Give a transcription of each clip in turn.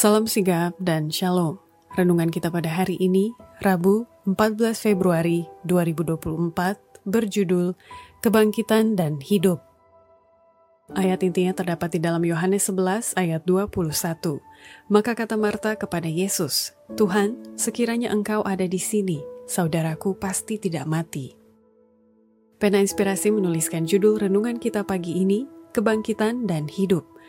Salam sigap dan shalom. Renungan kita pada hari ini, Rabu 14 Februari 2024, berjudul Kebangkitan dan Hidup. Ayat intinya terdapat di dalam Yohanes 11 ayat 21. Maka kata Marta kepada Yesus, Tuhan, sekiranya engkau ada di sini, saudaraku pasti tidak mati. Pena Inspirasi menuliskan judul renungan kita pagi ini, Kebangkitan dan Hidup,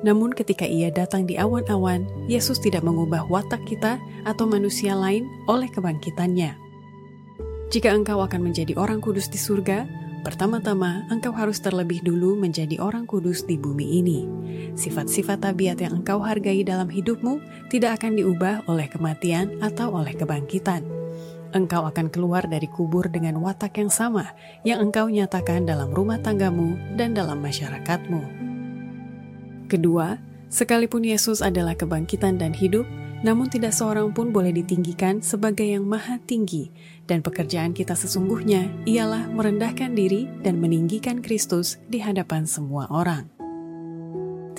namun ketika ia datang di awan-awan, Yesus tidak mengubah watak kita atau manusia lain oleh kebangkitannya. Jika engkau akan menjadi orang kudus di surga, pertama-tama engkau harus terlebih dulu menjadi orang kudus di bumi ini. Sifat-sifat tabiat yang engkau hargai dalam hidupmu tidak akan diubah oleh kematian atau oleh kebangkitan. Engkau akan keluar dari kubur dengan watak yang sama yang engkau nyatakan dalam rumah tanggamu dan dalam masyarakatmu. Kedua, sekalipun Yesus adalah kebangkitan dan hidup, namun tidak seorang pun boleh ditinggikan sebagai yang maha tinggi, dan pekerjaan kita sesungguhnya ialah merendahkan diri dan meninggikan Kristus di hadapan semua orang.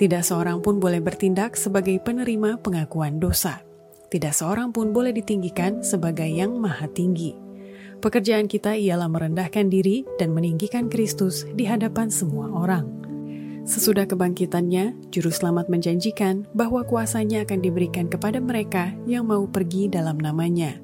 Tidak seorang pun boleh bertindak sebagai penerima pengakuan dosa. Tidak seorang pun boleh ditinggikan sebagai yang maha tinggi. Pekerjaan kita ialah merendahkan diri dan meninggikan Kristus di hadapan semua orang. Sesudah kebangkitannya, Juru Selamat menjanjikan bahwa kuasanya akan diberikan kepada mereka yang mau pergi dalam namanya.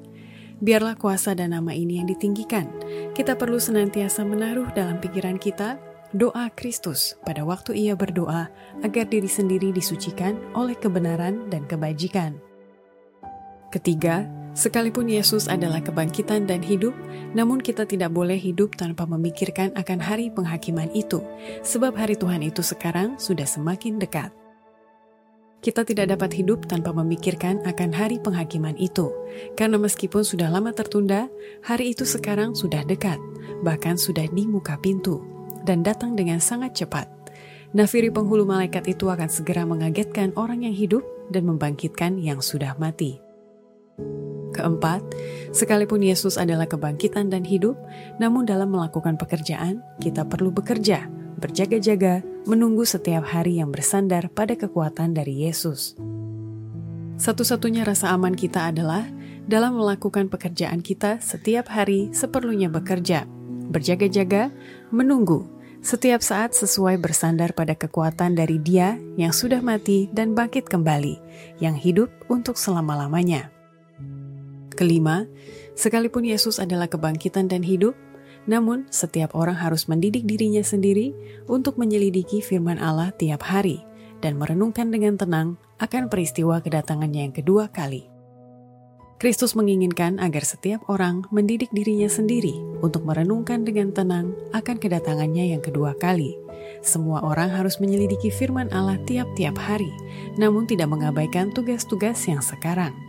Biarlah kuasa dan nama ini yang ditinggikan. Kita perlu senantiasa menaruh dalam pikiran kita doa Kristus pada waktu ia berdoa agar diri sendiri disucikan oleh kebenaran dan kebajikan. Ketiga, Sekalipun Yesus adalah kebangkitan dan hidup, namun kita tidak boleh hidup tanpa memikirkan akan hari penghakiman itu, sebab hari Tuhan itu sekarang sudah semakin dekat. Kita tidak dapat hidup tanpa memikirkan akan hari penghakiman itu, karena meskipun sudah lama tertunda, hari itu sekarang sudah dekat, bahkan sudah di muka pintu, dan datang dengan sangat cepat. Nafiri penghulu malaikat itu akan segera mengagetkan orang yang hidup dan membangkitkan yang sudah mati. Keempat, sekalipun Yesus adalah kebangkitan dan hidup, namun dalam melakukan pekerjaan, kita perlu bekerja, berjaga-jaga, menunggu setiap hari yang bersandar pada kekuatan dari Yesus. Satu-satunya rasa aman kita adalah dalam melakukan pekerjaan kita setiap hari seperlunya bekerja, berjaga-jaga, menunggu, setiap saat sesuai bersandar pada kekuatan dari Dia yang sudah mati dan bangkit kembali, yang hidup untuk selama-lamanya. Kelima, sekalipun Yesus adalah kebangkitan dan hidup, namun setiap orang harus mendidik dirinya sendiri untuk menyelidiki firman Allah tiap hari dan merenungkan dengan tenang akan peristiwa kedatangannya yang kedua kali. Kristus menginginkan agar setiap orang mendidik dirinya sendiri untuk merenungkan dengan tenang akan kedatangannya yang kedua kali. Semua orang harus menyelidiki firman Allah tiap-tiap hari, namun tidak mengabaikan tugas-tugas yang sekarang.